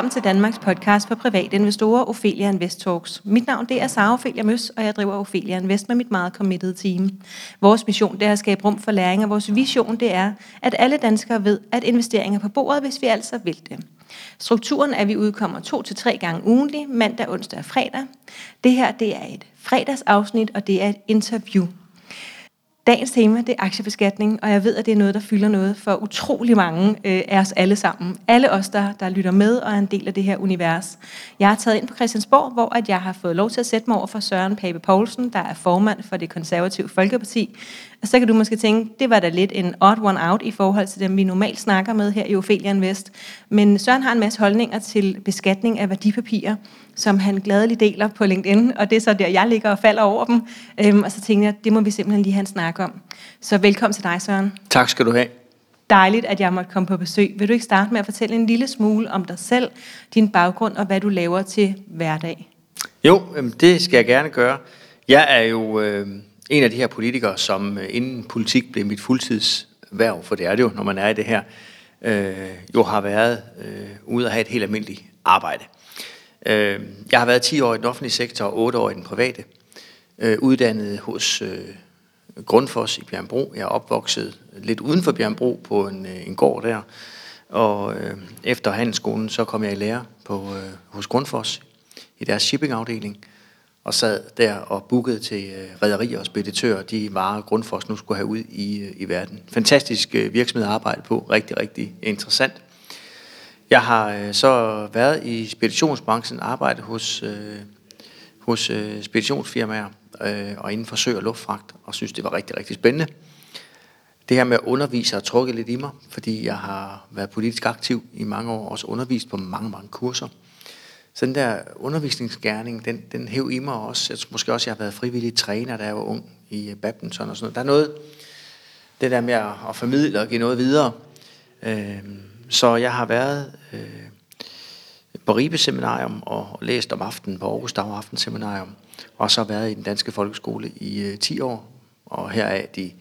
Velkommen til Danmarks podcast for private investorer, Ophelia Invest Talks. Mit navn det er Sara Ophelia Møs, og jeg driver Ophelia Invest med mit meget committed team. Vores mission det er at skabe rum for læring, og vores vision det er, at alle danskere ved, at investeringer er på bordet, hvis vi altså vil det. Strukturen er, at vi udkommer to til tre gange ugentlig, mandag, onsdag og fredag. Det her det er et fredagsafsnit, og det er et interview. Dagens tema det er aktiebeskatning, og jeg ved, at det er noget, der fylder noget for utrolig mange øh, af os alle sammen. Alle os, der, der lytter med og er en del af det her univers. Jeg har taget ind på Christiansborg, hvor at jeg har fået lov til at sætte mig over for Søren Pape Poulsen, der er formand for det konservative Folkeparti. Og så kan du måske tænke, det var da lidt en odd one out i forhold til dem, vi normalt snakker med her i Ophelia Invest. Men Søren har en masse holdninger til beskatning af værdipapirer, som han gladeligt deler på LinkedIn, og det er så der, jeg ligger og falder over dem. Øhm, og så tænkte jeg, det må vi simpelthen lige have en snak om. Så velkommen til dig, Søren. Tak skal du have. Dejligt, at jeg måtte komme på besøg. Vil du ikke starte med at fortælle en lille smule om dig selv, din baggrund og hvad du laver til hverdag? Jo, det skal jeg gerne gøre. Jeg er jo øh, en af de her politikere, som øh, inden politik blev mit fuldtidsværv, for det er det jo, når man er i det her, øh, jo har været øh, ude at have et helt almindeligt arbejde. Øh, jeg har været 10 år i den offentlige sektor og 8 år i den private. Øh, uddannet hos øh, Grundfos i Bjørnbro. Jeg er opvokset lidt uden for Bjørnbro på en, øh, en gård der. Og øh, efter handelsskolen, så kom jeg i lære på, hos Grundfos i deres shippingafdeling og sad der og bookede til øh, rædderier og speditører de varer, Grundfos nu skulle have ud i, øh, i verden. Fantastisk øh, virksomhed at arbejde på, rigtig, rigtig interessant. Jeg har øh, så været i speditionsbranchen, arbejdet hos, øh, hos øh, speditionsfirmaer øh, og inden for sø- og luftfragt, og synes, det var rigtig, rigtig spændende. Det her med at undervise har trukket lidt i mig, fordi jeg har været politisk aktiv i mange år, også undervist på mange, mange kurser. Så den der undervisningsgærning, den, den hæv i mig også. Jeg tror måske også, jeg har været frivillig træner, da jeg var ung i øh, badminton og sådan noget. Der er noget, det der med at, at formidle og give noget videre. Øh, så jeg har været øh, på Ribe Seminarium og læst om aftenen på Aarhus Dag Aften Seminarium, og så været i den danske folkeskole i øh, 10 år, og her er de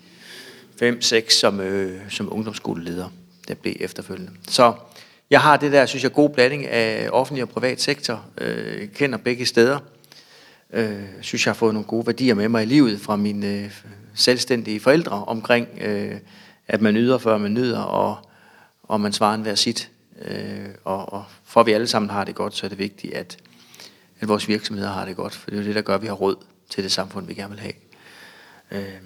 5-6 som, øh, som ungdomsskoleleder, der blev efterfølgende. Så jeg har det der, synes jeg, god blanding af offentlig og privat sektor, øh, kender begge steder, øh, synes jeg har fået nogle gode værdier med mig i livet fra mine øh, selvstændige forældre omkring, øh, at man yder, før man nyder, og og man svarer en hver sit. Øh, og, og for at vi alle sammen har det godt, så er det vigtigt, at, at vores virksomheder har det godt, for det er jo det, der gør, at vi har råd til det samfund, vi gerne vil have. Øh,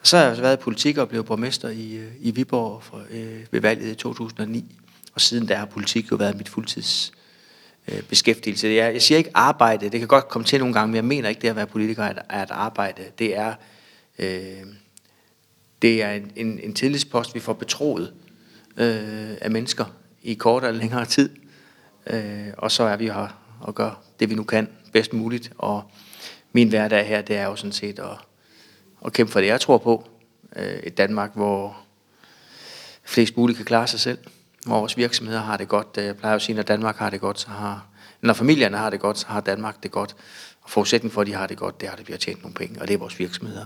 og så har jeg også været i politik og blevet borgmester i, øh, i Viborg for, øh, ved valget i 2009, og siden der har politik jo været mit fuldtids øh, beskæftigelse. Jeg, jeg siger ikke arbejde, det kan godt komme til nogle gange, men jeg mener ikke, det at være politiker er, er et arbejde. Det er, øh, det er en, en, en tillidspost, vi får betroet, øh, af mennesker i kortere eller længere tid. Øh, og så er vi her og gør det, vi nu kan bedst muligt. Og min hverdag her, det er jo sådan set at, at kæmpe for det, jeg tror på. Øh, et Danmark, hvor flest muligt kan klare sig selv. Hvor vores virksomheder har det godt. Øh, jeg plejer at sige, når Danmark har det godt, så har... Når familierne har det godt, så har Danmark det godt. Og forudsætningen for, at de har det godt, det er, at vi har tjent nogle penge, og det er vores virksomheder.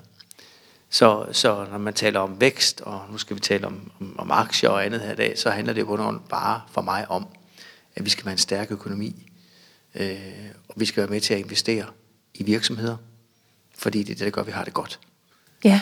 Så, så når man taler om vækst, og nu skal vi tale om, om, om aktier og andet her i dag, så handler det jo bare for mig om, at vi skal være en stærk økonomi, øh, og vi skal være med til at investere i virksomheder, fordi det er det, der gør, at vi har det godt. Ja,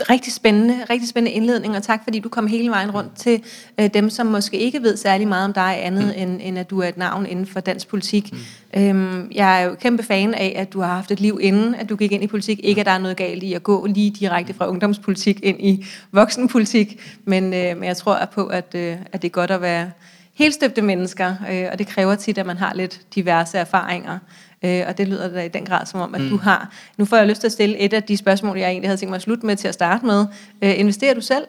Rigtig spændende, rigtig spændende indledning, og tak fordi du kom hele vejen rundt til øh, dem, som måske ikke ved særlig meget om dig, andet mm. end, end at du er et navn inden for dansk politik. Mm. Øhm, jeg er jo kæmpe fan af, at du har haft et liv inden, at du gik ind i politik. Ikke at der er noget galt i at gå lige direkte fra ungdomspolitik ind i voksenpolitik, men, øh, men jeg tror på, at, øh, at det er godt at være helt støbte mennesker, øh, og det kræver tit, at man har lidt diverse erfaringer. Øh, og det lyder da i den grad som om, at mm. du har. Nu får jeg lyst til at stille et af de spørgsmål, jeg egentlig havde tænkt mig at slutte med til at starte med. Øh, investerer du selv?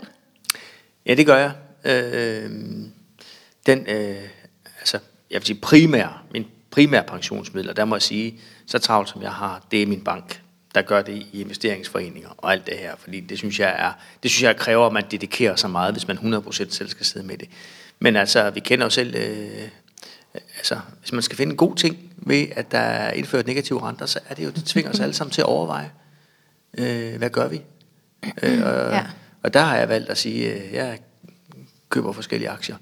Ja, det gør jeg. Øh, den, øh, altså, jeg vil sige primær, min primære pensionsmidler, der må jeg sige, så travlt som jeg har, det er min bank, der gør det i investeringsforeninger og alt det her, fordi det synes jeg er, det synes jeg kræver, at man dedikerer sig meget, hvis man 100% selv skal sidde med det. Men altså, vi kender jo selv øh, altså, hvis man skal finde en god ting ved, at der er indført negative renter, så er det jo, det tvinger os alle sammen til at overveje, øh, hvad gør vi? Øh, og, ja. og der har jeg valgt at sige, øh, jeg køber forskellige aktier.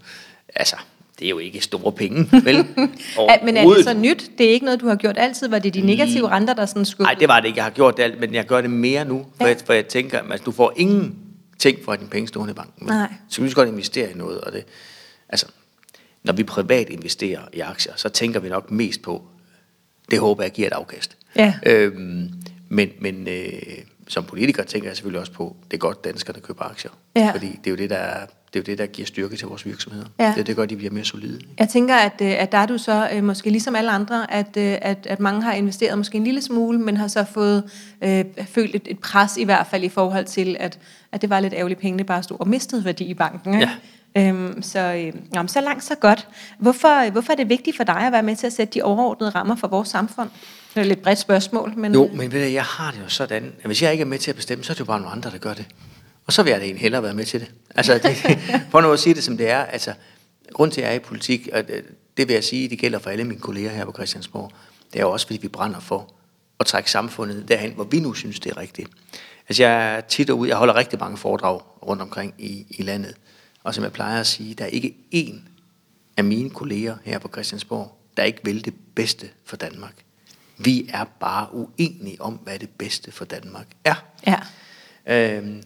Altså, det er jo ikke store penge, vel? Men er det så nyt? Det er ikke noget, du har gjort altid? Var det de negative renter, der sådan skulle... Nej, det var det ikke. Jeg har gjort det alt, men jeg gør det mere nu, for, Ja. jeg, for jeg tænker, at du får ingen ting for at dine penge stående i banken. Nej. Så vi skal godt investere i noget, og det, altså, når vi privat investerer i aktier, så tænker vi nok mest på, det håber jeg giver et afkast. Ja. Øhm, men men øh, som politiker tænker jeg selvfølgelig også på, det er godt, danskerne køber aktier. Ja. Fordi det er jo det, der, er- det er jo det, der giver styrke til vores virksomheder. Ja. Det, det gør, at de bliver mere solide. Jeg tænker, at, øh, at der er du så øh, måske ligesom alle andre, at, øh, at, at mange har investeret måske en lille smule, men har så fået øh, følt et, et pres i hvert fald i forhold til, at, at det var lidt ærgerligt, pengene bare stod og mistede værdi i banken. Ikke? Øhm, så, øh, jamen, så langt, så godt. Hvorfor, hvorfor er det vigtigt for dig at være med til at sætte de overordnede rammer for vores samfund? Det er et lidt bredt spørgsmål, men... Jo, men ved du, jeg har det jo sådan, at hvis jeg ikke er med til at bestemme, så er det jo bare nogle andre, der gør det. Og så vil jeg da egentlig hellere være med til det. Altså, det, for nu at sige det, som det er, altså, grund til, at jeg er i politik, og det, det vil jeg sige, det gælder for alle mine kolleger her på Christiansborg, det er jo også, fordi vi brænder for at trække samfundet derhen, hvor vi nu synes, det er rigtigt. Altså, jeg er tit ude, jeg holder rigtig mange foredrag rundt omkring i, i landet, og som jeg plejer at sige, der er ikke én af mine kolleger her på Christiansborg, der ikke vil det bedste for Danmark. Vi er bare uenige om, hvad det bedste for Danmark er. Ja. Øhm,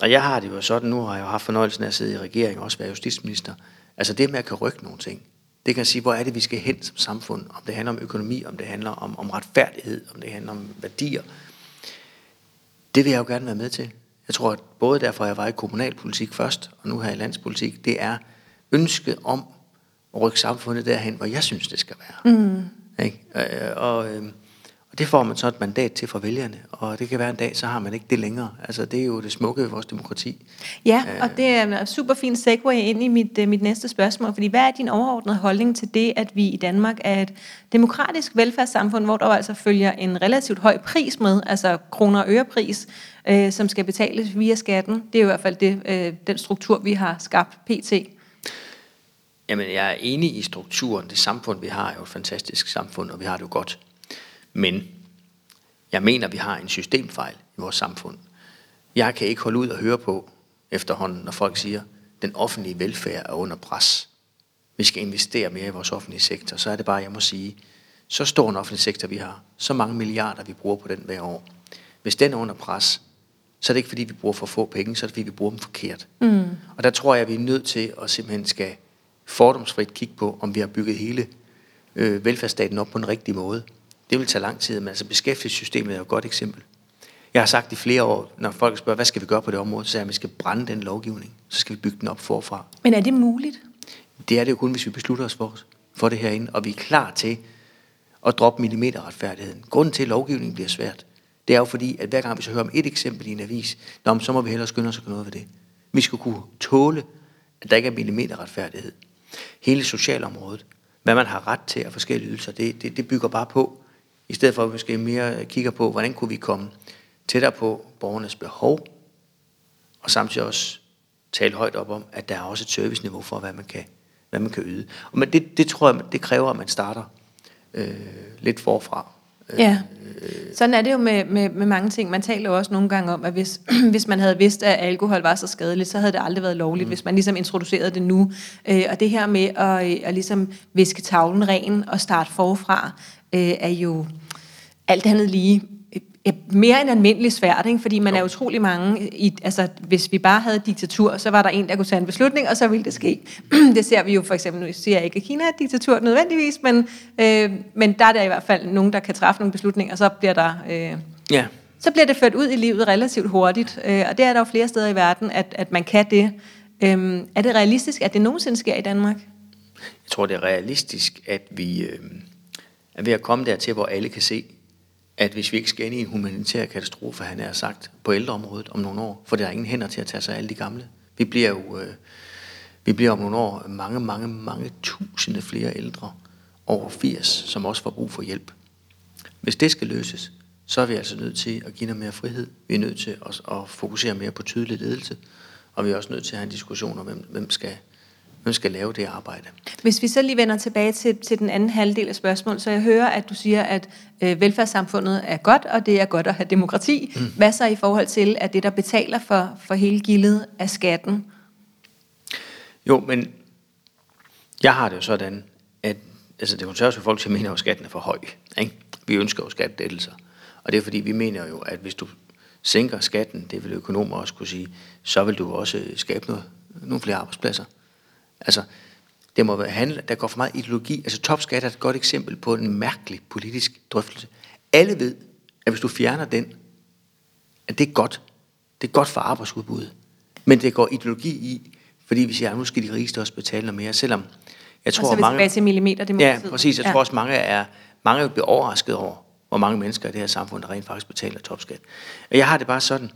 og jeg har det jo sådan, nu har jeg jo haft fornøjelsen af at sidde i regeringen og også være justitsminister. Altså det med at kan rykke nogle ting, det kan sige, hvor er det, vi skal hen som samfund. Om det handler om økonomi, om det handler om, om retfærdighed, om det handler om værdier. Det vil jeg jo gerne være med til. Jeg tror, at både derfor, jeg var i kommunalpolitik først, og nu her i landspolitik, det er ønsket om at rykke samfundet derhen, hvor jeg synes, det skal være. Mm. Ikke? Øh, og, øh, og det får man så et mandat til fra vælgerne, og det kan være en dag, så har man ikke det længere. Altså, det er jo det smukke ved vores demokrati. Ja, og det er en super fin segue ind i mit, øh, mit næste spørgsmål, fordi hvad er din overordnede holdning til det, at vi i Danmark er et demokratisk velfærdssamfund, hvor der altså følger en relativt høj pris med, altså kroner og ørepris, øh, som skal betales via skatten. Det er i hvert fald det, øh, den struktur, vi har skabt pt. Jamen, jeg er enig i strukturen. Det samfund, vi har, er jo et fantastisk samfund, og vi har det jo godt. Men jeg mener, vi har en systemfejl i vores samfund. Jeg kan ikke holde ud og høre på efterhånden, når folk siger, den offentlige velfærd er under pres. Vi skal investere mere i vores offentlige sektor. Så er det bare, jeg må sige, så stor en offentlig sektor, vi har, så mange milliarder, vi bruger på den hver år. Hvis den er under pres, så er det ikke fordi, vi bruger for få penge, så er det fordi, vi bruger dem forkert. Mm. Og der tror jeg, vi er nødt til at simpelthen skal fordomsfrit kigge på, om vi har bygget hele øh, velfærdsstaten op på den rigtige måde. Det vil tage lang tid, men altså beskæftigelsessystemet er et godt eksempel. Jeg har sagt i flere år, når folk spørger, hvad skal vi gøre på det område, så jeg, at vi skal brænde den lovgivning. Så skal vi bygge den op forfra. Men er det muligt? Det er det jo kun, hvis vi beslutter os for, for det herinde, og vi er klar til at droppe millimeterretfærdigheden. Grunden til, at lovgivningen bliver svært, det er jo fordi, at hver gang vi så hører om et eksempel i en avis, nå, så må vi hellere skynde os at gøre noget ved det. Vi skal kunne tåle, at der ikke er millimeterretfærdighed. Hele socialområdet, hvad man har ret til af forskellige ydelser, det, det, det bygger bare på, i stedet for at vi måske mere kigger på, hvordan kunne vi komme tættere på borgernes behov, og samtidig også tale højt op om, at der er også et serviceniveau for, hvad man kan, hvad man kan yde. Og men det, det tror jeg, det kræver, at man starter øh, lidt forfra. Ja, sådan er det jo med, med, med mange ting. Man taler jo også nogle gange om, at hvis, hvis man havde vidst, at alkohol var så skadeligt, så havde det aldrig været lovligt, mm. hvis man ligesom introducerede det nu. Øh, og det her med at, øh, at ligesom viske tavlen ren og starte forfra, øh, er jo alt andet lige øh, mere end almindeligt svært, ikke? fordi man er utrolig mange, i, altså hvis vi bare havde diktatur, så var der en, der kunne tage en beslutning, og så ville det ske. det ser vi jo for eksempel, nu siger jeg ikke, at Kina er et diktatur nødvendigvis, men, øh, men der er der i hvert fald nogen, der kan træffe nogle beslutninger, og så bliver der... Øh, Ja, så bliver det ført ud i livet relativt hurtigt, øh, og det er der jo flere steder i verden, at, at man kan det. Øhm, er det realistisk, at det nogensinde sker i Danmark? jeg tror, det er realistisk, at vi øh, er ved at komme dertil, hvor alle kan se, at hvis vi ikke skal ind i en humanitær katastrofe, han har sagt, på ældreområdet om nogle år, for der er ingen hænder til at tage sig af alle de gamle. Vi bliver jo øh, vi bliver om nogle år mange, mange, mange tusinde flere ældre over 80, som også får brug for hjælp. Hvis det skal løses, så er vi altså nødt til at give noget mere frihed. Vi er nødt til at, at fokusere mere på tydelig ledelse, og vi er også nødt til at have en diskussion om, hvem, hvem, skal, hvem skal lave det arbejde. Hvis vi så lige vender tilbage til, til den anden halvdel af spørgsmålet, så jeg hører, at du siger, at øh, velfærdssamfundet er godt, og det er godt at have demokrati. Mm. Hvad så i forhold til, at det, der betaler for, for hele gildet, er skatten? Jo, men Jeg har det jo sådan, at altså det konservative folk mener jo, at skatten er for høj. Ikke? Vi ønsker jo skattelettelser. Og det er fordi, vi mener jo, at hvis du sænker skatten, det vil økonomer også kunne sige, så vil du også skabe noget, nogle flere arbejdspladser. Altså, det må være handle, der går for meget ideologi. Altså topskat er et godt eksempel på en mærkelig politisk drøftelse. Alle ved, at hvis du fjerner den, at det er godt. Det er godt for arbejdsudbuddet. Men det går ideologi i, fordi vi siger, at nu skal de rigeste også betale noget mere, selvom jeg tror, og så mange... til millimeter Ja, præcis. Jeg ja. tror også, mange er, mange bliver overrasket over, hvor mange mennesker i det her samfund, der rent faktisk betaler topskat. Og jeg har det bare sådan,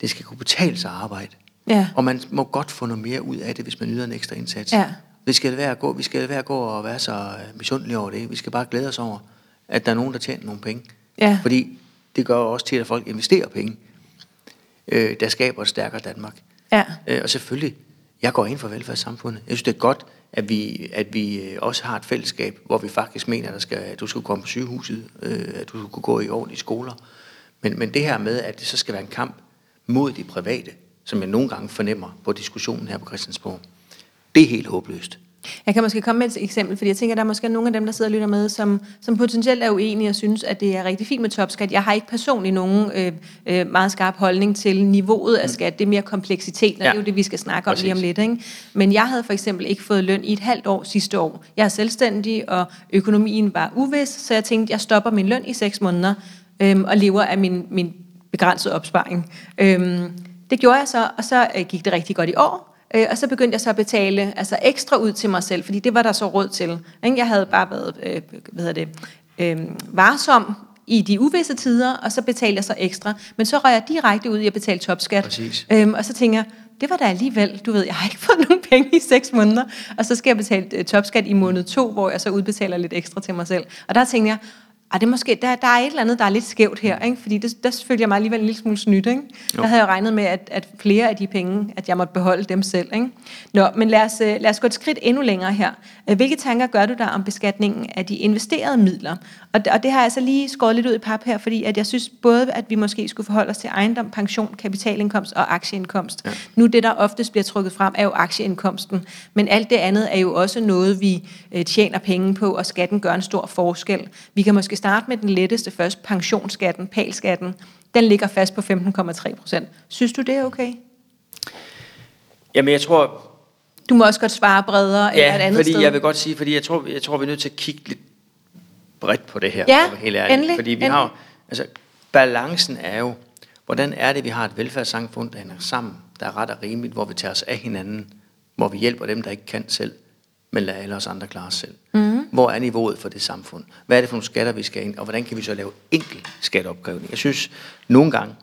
det skal kunne betale sig at arbejde. Ja. Og man må godt få noget mere ud af det, hvis man yder en ekstra indsats. Ja. Vi skal være at gå, vi skal være at gå og være så øh, misundelige over det. Vi skal bare glæde os over, at der er nogen, der tjener nogle penge. Ja. Fordi det gør også til, at folk investerer penge, øh, der skaber et stærkere Danmark. Ja. Øh, og selvfølgelig, jeg går ind for velfærdssamfundet. Jeg synes, det er godt, at vi, at vi øh, også har et fællesskab, hvor vi faktisk mener, at, der skal, at du skal komme på sygehuset, øh, at du skal kunne gå i ordentlige skoler. Men, men det her med, at det så skal være en kamp mod de private, som jeg nogle gange fornemmer på diskussionen her på Christiansborg, det er helt håbløst. Jeg kan måske komme med et eksempel, fordi jeg tænker, at der er måske nogle af dem, der sidder og lytter med, som, som potentielt er uenige og synes, at det er rigtig fint med topskat. Jeg har ikke personligt nogen øh, øh, meget skarp holdning til niveauet af skat. Det er mere kompleksitet, og ja. det er jo det, vi skal snakke om Præcis. lige om lidt. Ikke? Men jeg havde for eksempel ikke fået løn i et halvt år sidste år. Jeg er selvstændig, og økonomien var uvis, så jeg tænkte, jeg stopper min løn i seks måneder øhm, og lever af min, min begrænsede opsparing. Øhm, det gjorde jeg så, og så øh, gik det rigtig godt i år. Øh, og så begyndte jeg så at betale altså ekstra ud til mig selv, fordi det var der så råd til. Ikke? Jeg havde bare været øh, hvad hedder det, øh, varsom i de uvisse tider, og så betalte jeg så ekstra. Men så røg jeg direkte ud i at betale topskat. Præcis. Øhm, og så tænker jeg, det var da alligevel, du ved, jeg har ikke fået nogen penge i seks måneder, og så skal jeg betale øh, topskat i måned to, hvor jeg så udbetaler lidt ekstra til mig selv. Og der tænkte jeg, ah, det er måske, der, der er et eller andet, der er lidt skævt her, ikke? fordi det, der følte jeg mig alligevel en lille smule snydt. Ikke? Jo. Der havde jeg regnet med, at, at flere af de penge, at jeg måtte beholde dem selv. Ikke? Nå, men lad os, øh, lad os gå et skridt endnu længere her. Øh, Hvilke tanker gør du der om beskatningen af de investerede midler? Og, og det har jeg så lige skåret lidt ud i pap her, fordi at jeg synes både, at vi måske skulle forholde os til ejendom, pension, kapitalindkomst og aktieindkomst. Ja. Nu det, der oftest bliver trukket frem, er jo aktieindkomsten. Men alt det andet er jo også noget, vi øh, tjener penge på, og skatten gør en stor forskel. Vi kan måske starte med den letteste først, pensionsskatten, palskatten. Den ligger fast på 15,3 procent. Synes du, det er okay? Jamen, jeg tror, Du må også godt svare bredere eller et ja, andet fordi sted. jeg vil godt sige, fordi jeg tror, jeg tror, vi er nødt til at kigge lidt bredt på det her, Ja, helt ærlig. endelig, Fordi vi endelig. har altså, balancen er jo, hvordan er det, vi har et velfærdssamfund, der hænger sammen, der er ret og rimeligt, hvor vi tager os af hinanden, hvor vi hjælper dem, der ikke kan selv, men lader alle os andre klare os selv. Mm. Hvor er niveauet for det samfund? Hvad er det for nogle skatter, vi skal ind, og hvordan kan vi så lave enkel skatteopkrævning? Jeg synes, nogle gange,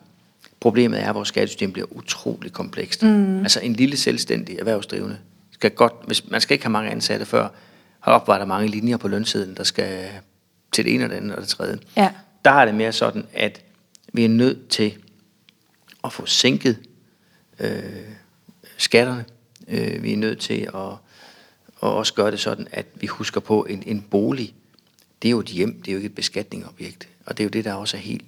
problemet er, at vores skattesystem bliver utrolig komplekst. Mm. Altså en lille selvstændig erhvervsdrivende skal godt, hvis, man skal ikke have mange ansatte før, har oprettet mange linjer på lønsiden, der skal til det ene og det andet og det tredje. Ja. Der er det mere sådan, at vi er nødt til at få sænket øh, skatterne. Øh, vi er nødt til at, at også gøre det sådan, at vi husker på en, en bolig. Det er jo et hjem, det er jo ikke et beskatningsobjekt. Og det er jo det, der også er helt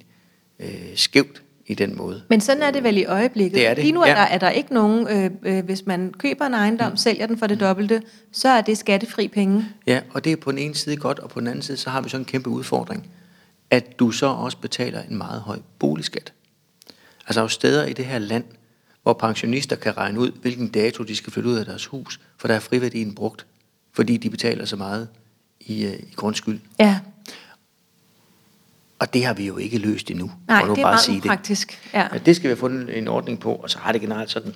øh, skævt i den måde. Men sådan er det vel i øjeblikket. Det er det, Lige nu er, ja. der, er der ikke nogen, øh, øh, hvis man køber en ejendom, mm. sælger den for det dobbelte, så er det skattefri penge. Ja, og det er på den ene side godt, og på den anden side, så har vi så en kæmpe udfordring, at du så også betaler en meget høj boligskat. Altså der er jo steder i det her land, hvor pensionister kan regne ud, hvilken dato de skal flytte ud af deres hus, for der er friværdien brugt, fordi de betaler så meget i, øh, i grundskyld. Ja, Og det har vi jo ikke løst endnu. nej, det er bare meget sige det. upraktisk. Ja. Ja, det skal vi have fundet en ordning på, og så har det generelt sådan.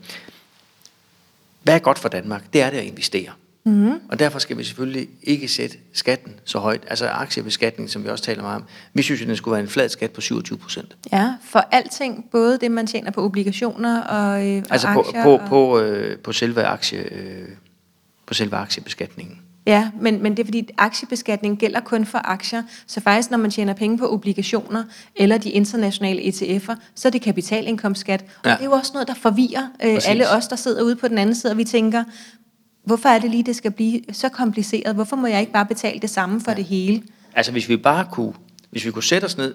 Hvad er godt for Danmark? Det er det at investere. Mm. Og derfor skal vi selvfølgelig ikke sætte skatten så højt. Altså aktiebeskatning, som vi også taler meget om. Vi synes, at den skulle være en flad skat på 27 procent. ja, for alting, både det, man tjener på obligationer og, øh, og Altså på, aktier. på, og, på, øh, på, selve aktie, øh, på selve aktiebeskatningen. Ja, men, men det er fordi, aktiebeskatning gælder kun for aktier. Så faktisk, når man tjener penge på obligationer eller de internationale ETF'er, så er det kapitalindkomstskat. Og Ja. det er jo også noget, der forvirrer øh, Præcis. alle os, der sidder ude på den anden side, og vi tænker, hvorfor er det lige, det skal blive så kompliceret? Hvorfor må jeg ikke bare betale det samme for ja. det hele? Altså hvis vi bare kunne, hvis vi kunne sætte os ned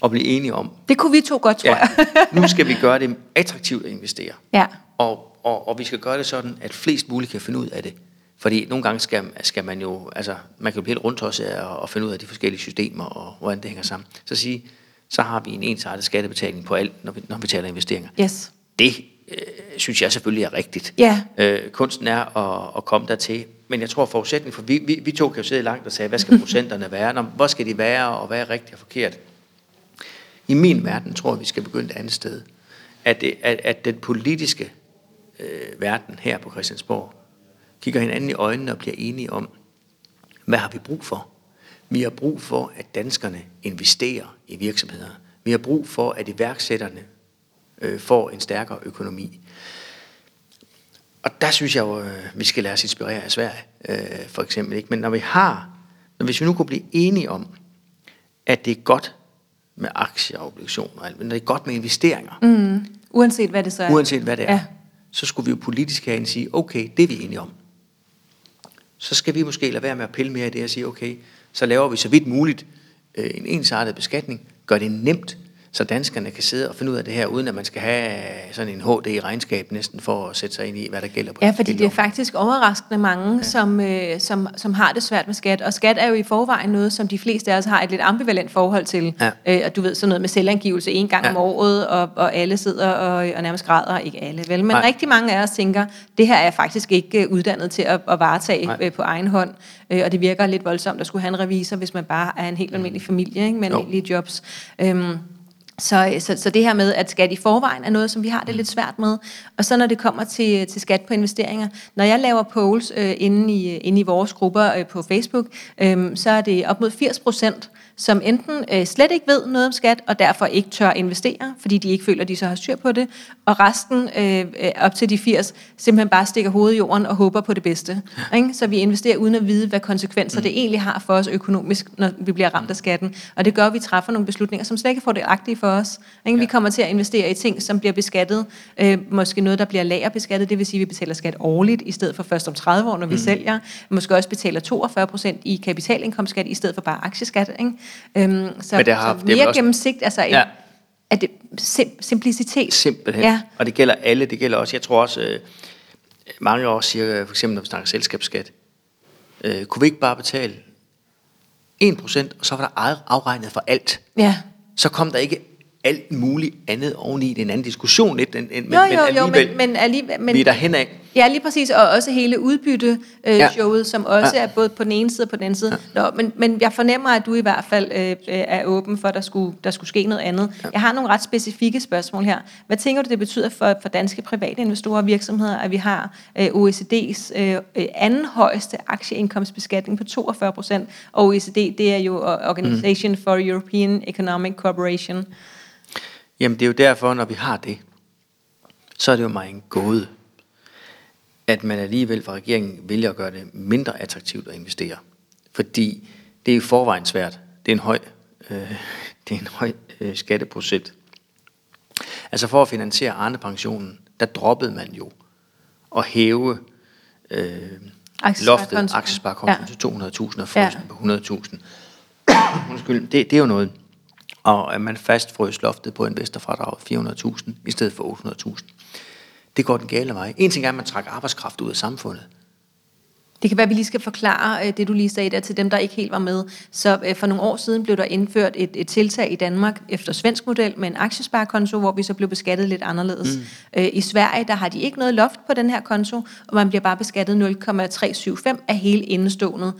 og blive enige om, Det kunne vi to godt, tror ja, jeg. nu skal vi gøre det attraktivt at investere. ja. Og, og, og vi skal gøre det sådan, at flest muligt kan finde ud af det. Fordi nogle gange skal, skal man jo, altså man kan jo blive helt rundt også og, og finde ud af de forskellige systemer og hvordan det hænger sammen. Så sige, så har vi en ensartet skattebetaling på alt, når vi, når vi taler investeringer. Yes. Det øh, synes jeg selvfølgelig er rigtigt. Ja. Øh, kunsten er at, at komme dertil. Men jeg tror forudsætning, for vi, vi, vi to kan jo sidde langt og sige, hvad skal procenterne være? Nå, hvor skal de være, og hvad er rigtigt og forkert? I min verden tror jeg, vi skal begynde et andet sted. At, det, at, at den politiske øh, verden her på Christiansborg kigger hinanden i øjnene og bliver enige om, hvad har vi brug for? Vi har brug for, at danskerne investerer i virksomheder. Vi har brug for, at iværksætterne øh, får en stærkere økonomi. Og der synes jeg jo, øh, vi skal lade os inspirere af Sverige, øh, for eksempel. Ikke? Men når vi har, når hvis vi nu kunne blive enige om, at det er godt med aktier og obligationer, men det er godt med investeringer, Mm. Uanset hvad det så er. uanset hvad det er, Ja. så skulle vi jo politisk herinde sige, okay, det er vi enige om. Så skal vi måske lade være med at pille mere i det og sige, okay, så laver vi så vidt muligt øh, en ensartet beskatning, gør det nemt, så danskerne kan sidde og finde ud af det her, uden at man skal have sådan en HD i regnskab næsten for at sætte sig ind i, hvad der gælder på Ja, fordi det er faktisk overraskende mange, ja. som, øh, som, som har det svært med skat. Og skat er jo i forvejen noget, som de fleste af os har et lidt ambivalent forhold til. Ja. Øh, og du ved, sådan noget med selvangivelse en gang Ja. om året, og, og alle sidder og, og nærmest græder. Ikke alle, vel? Men Nej. rigtig mange af os tænker, det her er jeg faktisk ikke øh, uddannet til at, at varetage Nej. øh, på egen hånd. Øh, og det virker lidt voldsomt at skulle have en revisor, hvis man bare er en helt almindelig familie ikke? med Jo. almindelige jobs. Øhm, så, så, så det her med, at skat i forvejen er noget, som vi har det lidt svært med. Og så når det kommer til, til skat på investeringer, når jeg laver polls øh, inde, i, inde i vores grupper øh, på Facebook, øh, så er det op mod 80 procent, som enten øh, slet ikke ved noget om skat, og derfor ikke tør investere, fordi de ikke føler, at de så har styr på det, og resten, øh, øh, op til de 80, simpelthen bare stikker hovedet i jorden og håber på det bedste. Ikke? Så vi investerer uden at vide, hvad konsekvenser mm. det egentlig har for os økonomisk, når vi bliver ramt af skatten. Og det gør, at vi træffer nogle beslutninger, som slet ikke er fordelagtige for os. Ikke? Vi kommer til at investere i ting, som bliver beskattet, øh, måske noget, der bliver lagerbeskattet, det vil sige, at vi betaler skat årligt, i stedet for først om 30 år, når vi mm. sælger. Måske også betaler 42 procent i kapitalindkomstskat, i stedet for bare aktieskat. Ikke? Øhm, så, Men det har- så det er mere også- gennemsigt, altså ja. Er det sim- simplicitet. Simpelthen. Ja. Og det gælder alle. Det gælder også, jeg tror også, øh, mange år siger, for eksempel når vi snakker selskabsskat, øh, kunne vi ikke bare betale 1%, og så var der afregnet for alt. Ja. Så kom der ikke alt muligt andet oveni. Det er en anden diskussion lidt, end, Jo, jo, jo, alligevel, men, men alligevel... Men, vi er der hen af. Ja, lige præcis, og også hele udbytte-showet, øh, Ja. showet, som også Ja. er både på den ene side og på den anden side. Nå, men, men jeg fornemmer, at du i hvert fald øh, øh, er åben for, at der skulle, der skulle ske noget andet. Jeg har nogle ret specifikke spørgsmål her. Hvad tænker du, det betyder for, for danske private investorer og virksomheder, at vi har øh, OECD's øh, øh, anden højeste aktieindkomstbeskatning på 42 procent, og OECD, det er jo Organization mm. for European Economic Cooperation. Jamen det er jo derfor, når vi har det, så er det jo mig en gåde, at man alligevel fra regeringen vælger at gøre det mindre attraktivt at investere. Fordi det er i forvejen svært. Det er en høj, øh, det er en høj øh, skatteprocent. Altså for at finansiere Arne-pensionen, der droppede man jo at hæve øh, loftet, aktiesparekontoen Ja. til 200.000 og Ja. frysen på 100.000. Undskyld, det, det er jo noget. Og at man fastfrøs loftet på investorfradrag 400.000 i stedet for 800.000. Det går den gale vej. En ting er, at man trækker arbejdskraft ud af samfundet. Det kan være, at vi lige skal forklare øh, det, du lige sagde der til dem, der ikke helt var med. Så øh, for nogle år siden blev der indført et, et tiltag i Danmark efter svensk model med en aktiesparekonto, hvor vi så blev beskattet lidt anderledes. Mm. Øh, I Sverige, der har de ikke noget loft på den her konto, og man bliver bare beskattet 0,375 af hele indestående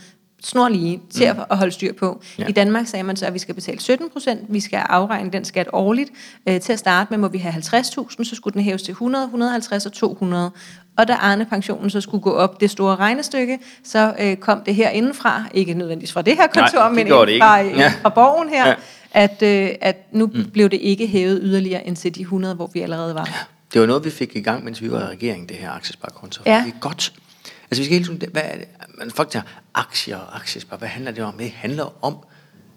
snorlige til at at holde styr på. Ja. Ja. I Danmark sagde man så, at vi skal betale 17 procent, vi skal afregne den skat årligt. Øh, til at starte med må vi have 50.000, så skulle den hæves til 100, 150 og 200. Og da Arne-pensionen så skulle gå op det store regnestykke, så øh, kom det her indenfra, ikke nødvendigvis fra det her kontor, Nej, det men det fra, ikke. ja. Ja. fra borgen her, Ja. ja. at, øh, at nu mm. blev det ikke hævet yderligere end til de 100, hvor vi allerede var. Det var noget, vi fik i gang, mens vi var i regeringen, det her aktiesparekonto. Ja. Det er godt. Altså vi skal hele tiden, hvad er det? Man, folk tænker, aktier og aktiespar, hvad handler det om? Det handler om,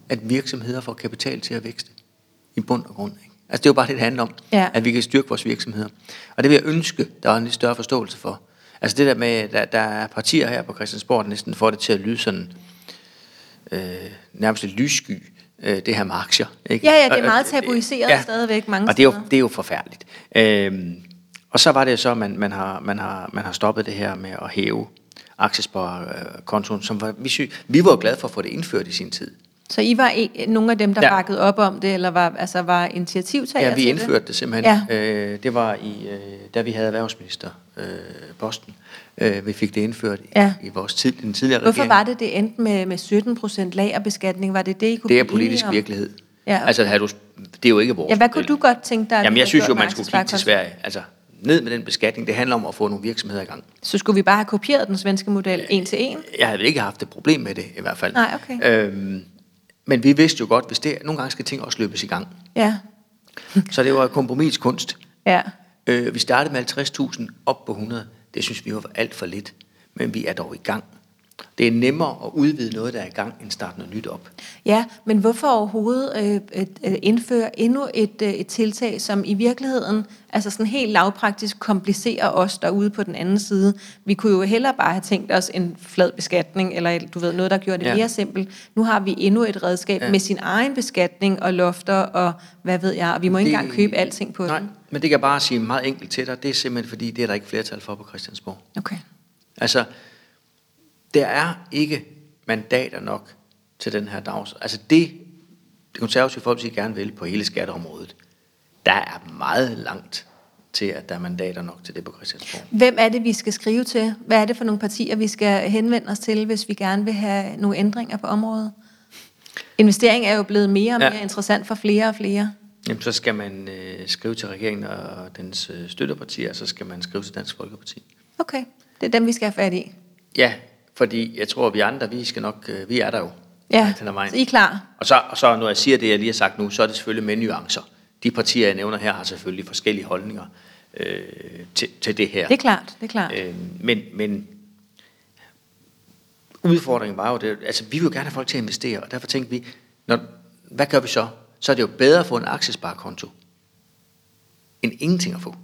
at virksomheder får kapital til at vækste. I bund og grund. Ikke? Altså det er jo bare det, det handler om. Ja. At vi kan styrke vores virksomheder. Og det vil jeg ønske, der er en lidt større forståelse for. Altså det der med, der, der er partier her på Christiansborg, der næsten får det til at lyde sådan, øh, nærmest lidt lyssky, øh, det her med aktier. Ikke? Ja, ja, det er meget tabuiseret stadigvæk mange Og det er jo, det er jo forfærdeligt. Øhm, og så var det så, at man, man, har, man, har, man har stoppet det her med at hæve aktiesparekontoen, som var, vi, sy, vi var jo glade for at få det indført i sin tid. Så I var en, nogle af dem, der Ja. bakkede op om det, eller var, altså var initiativtager Ja, vi indførte det simpelthen. Ja. Øh, det var i, øh, da vi havde erhvervsminister øh, posten. Øh, vi fik det indført i, Ja. i vores tid, den tidligere Hvorfor regering. var det, det endte med, med 17 procent lagerbeskatning? Var det det, I kunne Det er politisk om? virkelighed. Ja, okay. Altså, havde du, det er jo ikke vores Ja, hvad kunne du godt tænke dig? Jamen, jeg synes jo, man skulle kigge til? Sverige. Altså, ned med den beskatning. Det handler om at få nogle virksomheder i gang. Så skulle vi bare have kopieret den svenske model en til en? Jeg havde ikke haft et problem med det, i hvert fald. Nej, okay. Øhm, men vi vidste jo godt, hvis det, nogle gange skal ting også løbes i gang. Ja, Så det var kompromiskunst. ja. Øh, vi startede med 50.000 op på 100. Det synes vi var alt for lidt. Men vi er dog i gang. Det er nemmere at udvide noget, der er i gang, end starte noget nyt op. Ja, men hvorfor overhovedet øh, indføre endnu et, øh, et tiltag, som i virkeligheden, altså sådan helt lavpraktisk, komplicerer os derude på den anden side? Vi kunne jo hellere bare have tænkt os en flad beskatning, eller du ved, noget, der gjorde det Ja. mere simpelt. Nu har vi endnu et redskab Ja. med sin egen beskatning og lofter, og hvad ved jeg, og vi må ikke Det- engang købe alting på Nej, den. men det kan jeg bare sige meget enkelt til dig. Det er simpelthen fordi, det er der ikke flertal for på Christiansborg. Okay. Altså, der er ikke mandater nok til den her dags. Altså det, det konservative folk gerne vil på hele skatteområdet, der er meget langt til, at der er mandater nok til det på Christiansborg. Hvem er det, vi skal skrive til? Hvad er det for nogle partier, vi skal henvende os til, hvis vi gerne vil have nogle ændringer på området? Investering er jo blevet mere og mere ja. interessant for flere og flere. Jamen, så skal man øh, skrive til regeringen og dens øh, støttepartier, og så skal man skrive til Dansk Folkeparti. Okay, det er dem, vi skal have fat i. Ja, fordi jeg tror, at vi andre, vi skal nok, øh, vi er der jo. Ja, så I er klar? Og så, og så når jeg siger det, jeg lige har sagt nu, så er det selvfølgelig med nuancer. De partier, jeg nævner her, har selvfølgelig forskellige holdninger øh, til, til det her. Det er klart, det er klart. Øh, men, men udfordringen var jo, det, altså vi vil jo gerne have folk til at investere, og derfor tænkte vi, når, hvad gør vi så? Så er det jo bedre at få en aktiesparekonto, end ingenting at få,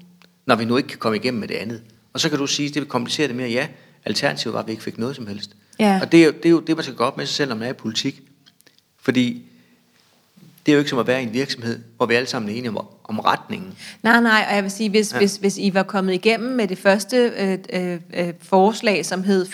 når vi nu ikke kan komme igennem med det andet. Og så kan du sige, det vil komplicere det mere. Ja, alternativet var, at vi ikke fik noget som helst. Ja. Og det er, jo, det er jo det, man skal gå op med sig selv, når man er i politik. Fordi det er jo ikke som at være i en virksomhed, hvor vi alle sammen er enige om, om retningen. Nej, nej, og jeg vil sige, hvis, Ja. hvis, hvis I var kommet igennem med det første øh, øh, øh, forslag, som hed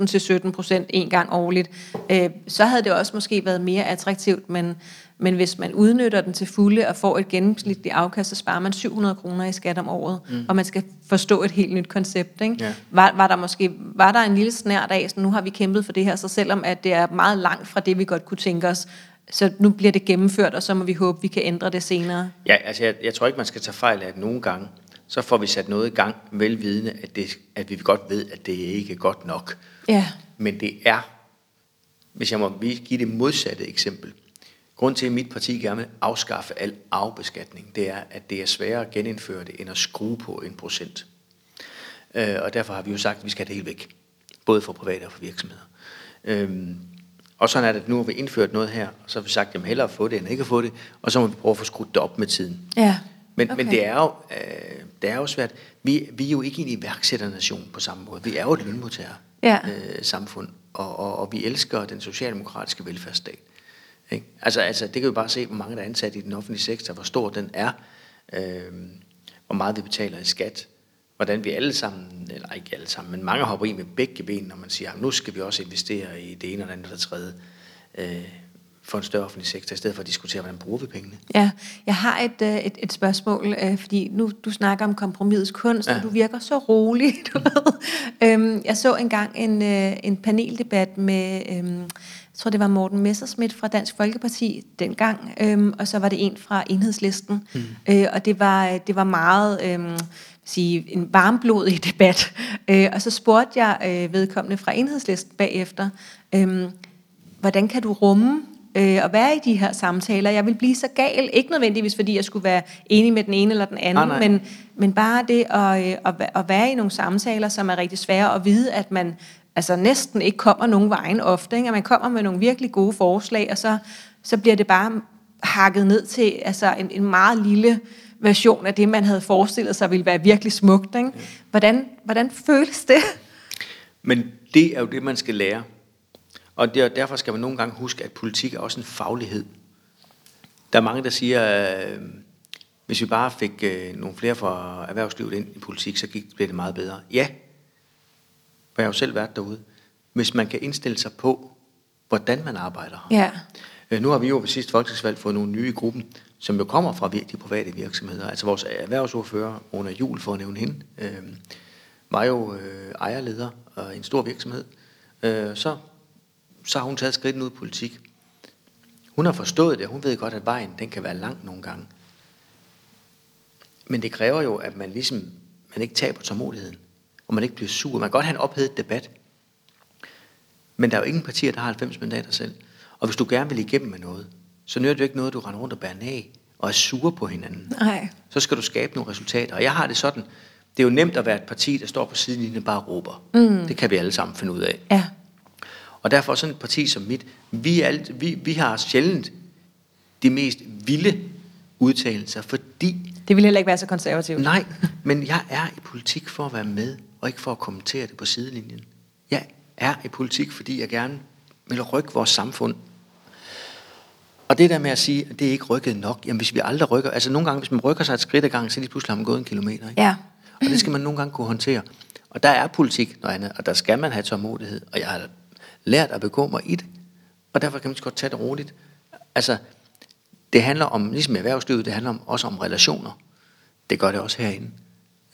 500.000 til 17 procent en gang årligt, øh, så havde det også måske været mere attraktivt, men, men hvis man udnytter den til fulde og får et gennemsnitligt afkast, så sparer man 700 kroner i skat om året, mm. og man skal forstå et helt nyt koncept. Ikke? Ja. Var, var der måske var der en lille snært af, så nu har vi kæmpet for det her, så selvom at det er meget langt fra det, vi godt kunne tænke os, så nu bliver det gennemført, og så må vi håbe, vi kan ændre det senere. Ja, altså jeg, jeg tror ikke, man skal tage fejl af, at nogle gange, så får vi sat noget i gang, velvidende, at, det, at vi godt ved, at det ikke er godt nok. Ja. Men det er, hvis jeg må give det modsatte eksempel, grund til, at mit parti gerne vil afskaffe al afbeskatning, det er, at det er sværere at genindføre det, end at skrue på en procent. Øh, og derfor har vi jo sagt, at vi skal have det helt væk. Både for private og for virksomheder. Øhm, og sådan er det, at nu har vi indført noget her, og så har vi sagt, at hellere få det, end ikke at få det, og så må vi prøve at få skruet det op med tiden. Ja. Men, okay. men det, er jo, øh, det er jo svært. Vi, vi er jo ikke en iværksætternation på samme måde. Vi er jo et lønmodtager Ja. øh, samfund, og, og, og vi elsker den socialdemokratiske velfærdsstat. Ikke? Altså, altså, det kan vi bare se, hvor mange der er ansat i den offentlige sektor, hvor stor den er, øh, hvor meget vi betaler i skat, hvordan vi alle sammen, eller ikke alle sammen, men mange hopper i med begge ben, når man siger, at nu skal vi også investere i det ene og det andet og det tredje, øh, for en større offentlig sektor, i stedet for at diskutere, hvordan bruger vi pengene. Ja, jeg har et, øh, et, et spørgsmål, øh, fordi nu du snakker om kompromisets kunst, ja. Og du virker så rolig, du ved. Øhm, jeg så engang en, øh, en paneldebat med, øhm, jeg tror det var Morten Messerschmidt fra Dansk Folkeparti dengang, øhm, og så var det en fra Enhedslisten, mm. øh, og det var, det var meget... Øhm, sige, en varmblodig debat. Øh, og så spurgte jeg øh, vedkommende fra Enhedslisten bagefter, øhm, hvordan kan du rumme øh, at være i de her samtaler? Jeg vil blive så gal, ikke nødvendigvis fordi jeg skulle være enig med den ene eller den anden, nej. men, men bare det at, øh, at, væ- at være i nogle samtaler, som er rigtig svære, og vide, at man altså næsten ikke kommer nogen vejen ofte, ikke? at man kommer med nogle virkelig gode forslag, og så, så bliver det bare hakket ned til altså en, en meget lille version af det, man havde forestillet sig ville være virkelig smukt. Ikke? Hvordan, hvordan føles det? Men det er jo det, man skal lære. Og der, derfor skal man nogle gange huske, at politik er også en faglighed. Der er mange, der siger, øh, hvis vi bare fik øh, nogle flere fra erhvervslivet ind i politik, så gik, blev det meget bedre. Ja, jeg har jo selv været derude, hvis man kan indstille sig på, hvordan man arbejder. Ja. Øh, Nu har vi jo ved sidste folketingsvalg fået nogle nye i gruppen, som jo kommer fra de private virksomheder. Altså vores erhvervsordfører, Rona Jul, for at nævne hende, øh, var jo øh, ejerleder af en stor virksomhed. Øh, så, så har hun taget skridten ud i politik. Hun har forstået det, og hun ved godt, at vejen den kan være lang nogle gange. Men det kræver jo, at man ligesom man ikke taber tålmodigheden, og man ikke bliver sur. Man kan godt have en ophedet debat, men der er jo ingen partier, der har 90 mandater selv. Og hvis du gerne vil igennem med noget, så nytter det ikke noget, du render rundt og bærer af og er sure på hinanden. Nej. Så skal du skabe nogle resultater. Og jeg har det sådan, det er jo nemt at være et parti, der står på sidelinjen og bare råber. Mm. Det kan vi alle sammen finde ud af. Ja. Og derfor sådan et parti som mit, vi, er alt, vi, vi har sjældent de mest vilde udtalelser, fordi, Det ville heller ikke være så konservativt. nej, men jeg er i politik for at være med, og ikke for at kommentere det på sidelinjen. Jeg er i politik, fordi jeg gerne vil rykke vores samfund. Og det der med at sige, at det er ikke rykket nok, jamen hvis vi aldrig rykker, altså nogle gange, hvis man rykker sig et skridt ad gangen, så lige pludselig har man gået en kilometer. Ikke? Ja. Og det skal man nogle gange kunne håndtere. Og der er politik noget andet, og der skal man have tålmodighed. Og jeg har lært at begå mig i det. Og derfor kan man så godt tage det roligt. Altså, det handler om, ligesom i erhvervslivet, det handler om, også om relationer. Det gør det også herinde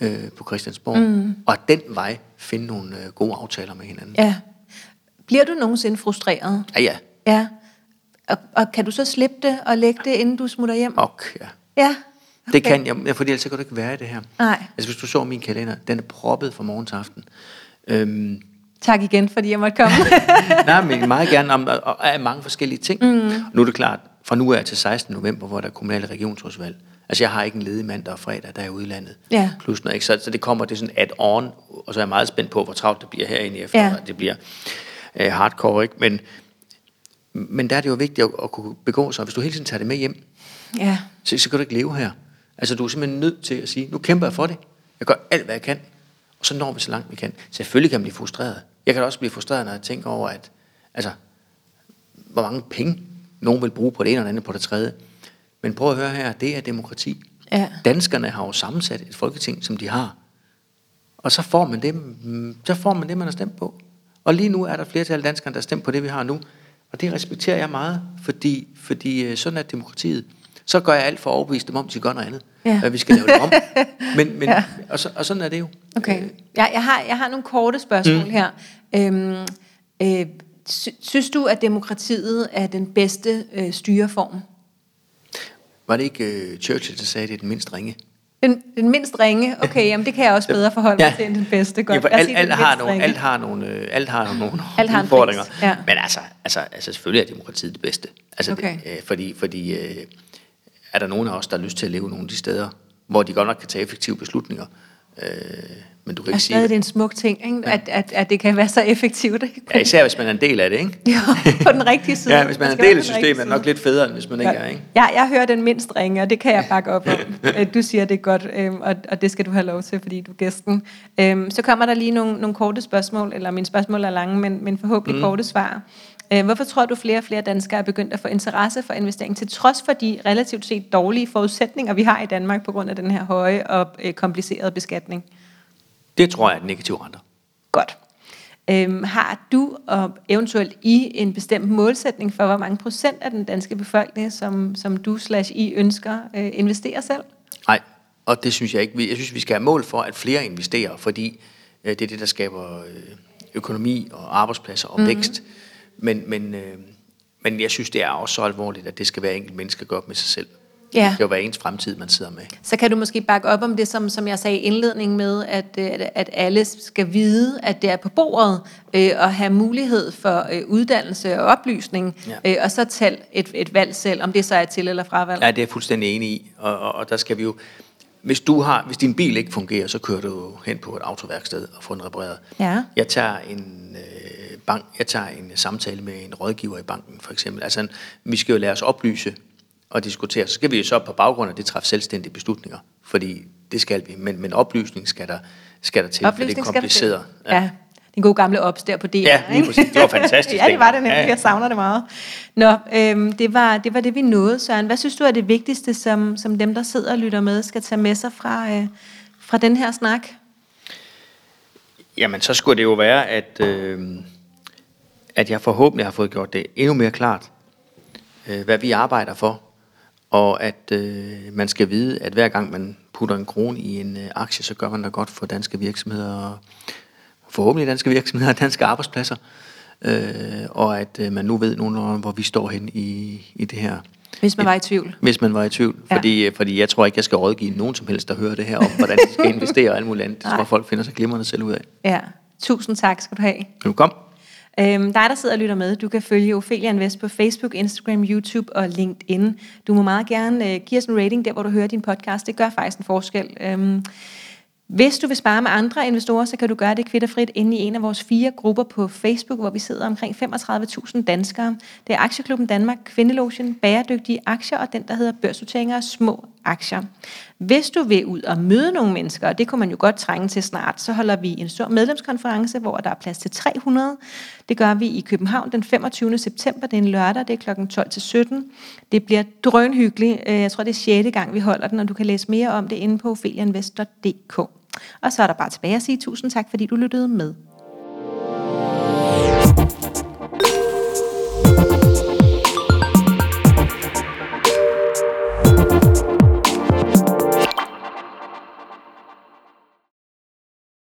øh, på Christiansborg. Mm. Og den vej finde nogle øh, gode aftaler med hinanden. Ja. Bliver du nogensinde frustreret? Ja, ja. Ja. Og, og kan du så slippe det og lægge det, inden du smutter hjem? Og ja. Ja. Det kan jeg, fordi ellers kan du ikke være i det her. Nej. Altså hvis du så min kalender, den er proppet fra morgen til aften. Øhm, Tak igen, fordi jeg måtte komme. Nej, men meget gerne om og af mange forskellige ting. Mm. Nu er det klart, fra nu af til 16. november, hvor der er kommunale regionsrådsvalg. Altså jeg har ikke en ledig mandag og fredag, der er i udlandet. Ja. Plus noget, ikke? Så, så det kommer, det er sådan add-on, og så er jeg meget spændt på, hvor travlt det bliver herinde i efter, Ja. ja. det bliver øh, hardcore, ikke? Men, men der er det jo vigtigt at, at kunne begå sig. Hvis du hele tiden tager det med hjem, ja. så, så kan du ikke leve her. Altså du er simpelthen nødt til at sige, nu kæmper jeg for det. Jeg gør alt, hvad jeg kan. Og så når vi så langt vi kan. Selvfølgelig kan man blive frustreret. Jeg kan da også blive frustreret, når jeg tænker over, at altså, hvor mange penge nogen vil bruge på det ene og det andet på det tredje. Men prøv at høre her, det er demokrati. Ja. Danskerne har jo sammensat et folketing, som de har. Og så får man det, så får man det man har stemt på. Og lige nu er der flertal af danskerne, der har stemt på det, vi har nu. Og det respekterer jeg meget, fordi, fordi øh, sådan er demokratiet. Så gør jeg alt for at overbevise dem om, at de gør noget andet. Ja. At vi skal lave det om. Men, men, Ja. og, så, og sådan er det jo. Okay. Jeg, jeg, har, jeg har nogle korte spørgsmål mm. her. Øhm, øh, sy, synes du, at demokratiet er den bedste øh, styreform? Var det ikke øh, Churchill, der sagde, at det er den mindst ringe? Den, den mindst ringe? Okay, jamen det kan jeg også bedre forholde mig Ja. til end den bedste. Godt. Ja, for alt, alt, har nogle, alt har nogle, øh, alt har nogle Alt har udfordringer. ja. Men altså, altså, altså, selvfølgelig er demokratiet det bedste. Altså, Okay. det, øh, fordi, fordi øh, er der nogen af os, der har lyst til at leve nogle af de steder, hvor de godt nok kan tage effektive beslutninger, øh, men du kan ikke sige det er en smuk ting, ikke? At, at, at det kan være så effektivt. Ikke? Ja, især hvis man er en del af det, ikke? Ja, på den rigtige side. Ja, hvis man er en del af systemet, er det nok lidt federe, end hvis man ikke er, ikke? Ja, jeg hører den mindst ringe, og det kan jeg bakke op om. Øh, Du siger det godt, øhm, og, og det skal du have lov til, fordi du er gæsten. Øhm, Så kommer der lige nogle, nogle korte spørgsmål, eller mine spørgsmål er lange, men, men forhåbentlig mm. korte svar. Øh, Hvorfor tror du, flere og flere danskere er begyndt at få interesse for investering, til trods for de relativt set dårlige forudsætninger, vi har i Danmark på grund af den her høje og øh, komplicerede beskatning? Det tror jeg er negativ renter. Godt. Øhm, har du og eventuelt I en bestemt målsætning for, hvor mange procent af den danske befolkning, som, som du slash I ønsker, øh, investerer selv? Nej, og det synes jeg ikke. Jeg synes, vi skal have mål for, at flere investerer, fordi øh, det er det, der skaber øh, økonomi og arbejdspladser og mm-hmm. vækst. Men, men, øh, men jeg synes, det er også så alvorligt, at det skal være enkelt menneske op med sig selv. Ja. Det vil være ens fremtid, man sidder med. Så kan du måske bakke op om det, som, som jeg sagde i indledningen med, at, øh, at, at alle skal vide, at det er på bordet, øh, og have mulighed for øh, uddannelse og oplysning, Ja. øh, og så tage et, et valg selv, om det så er til eller fravalg. Ja, det er jeg fuldstændig enig i. Og, og, og der skal vi jo... Hvis, du har, hvis din bil ikke fungerer, så kører du hen på et autoværksted og får den repareret. Ja. Jeg tager en bank, jeg tager en samtale med en rådgiver i banken, for eksempel. Altså, vi skal jo lade os oplyse og diskutere. Så skal vi jo så på baggrund af det træffe selvstændige beslutninger, fordi det skal vi. Men, men oplysning skal der, skal der til, for det er Oplysning kompliceret. til. Ja. Den gode gamle ops der på DR. Ja, lige præcis. Det var fantastisk ja, det var det nemlig. Ja, ja. Jeg savner det meget. Nå, øhm, det, var, det var det, vi nåede, Søren. Hvad synes du er det vigtigste, som, som dem, der sidder og lytter med, skal tage med sig fra, øh, fra den her snak? Jamen, så skulle det jo være, at, øh, at jeg forhåbentlig har fået gjort det endnu mere klart, øh, hvad vi arbejder for, og at øh, man skal vide, at hver gang man putter en krone i en øh, aktie, så gør man det godt for danske virksomheder, og forhåbentlig danske virksomheder og danske arbejdspladser, øh, og at øh, man nu ved nogenlunde, hvor vi står hen i, i det her. Hvis man var i tvivl. Hvis man var i tvivl. Ja. Fordi, fordi jeg tror ikke, jeg skal rådgive nogen som helst, der hører det her om, hvordan de skal investere og alt muligt andet. Det tror folk finder sig glimrende selv ud af. Ja, tusind tak skal du have. Velkommen. Øhm, dig, der sidder og lytter med, du kan følge Ophelia Invest på Facebook, Instagram, YouTube og LinkedIn. Du må meget gerne øh, give os en rating der, hvor du hører din podcast. Det gør faktisk en forskel. Øhm, hvis du vil spare med andre investorer, så kan du gøre det kvitterfrit inde i en af vores fire grupper på Facebook, hvor vi sidder omkring 35.000 danskere. Det er Aktieklubben Danmark, Kvindelogien, Bæredygtige Aktier og den, der hedder Børsnoteringer og Små Aktier. Hvis du vil ud og møde nogle mennesker, og det kunne man jo godt trænge til snart, så holder vi en stor medlemskonference, hvor der er plads til 300. Det gør vi i København den 25. september. Det er en lørdag, det er kl. 12 til 17. Det bliver drønhyggeligt. Øh, jeg tror, det er 6. gang, vi holder den, og du kan læse mere om det inde på ophelianvest.dk. Og så er der bare tilbage at sige tusind tak, fordi du lyttede med.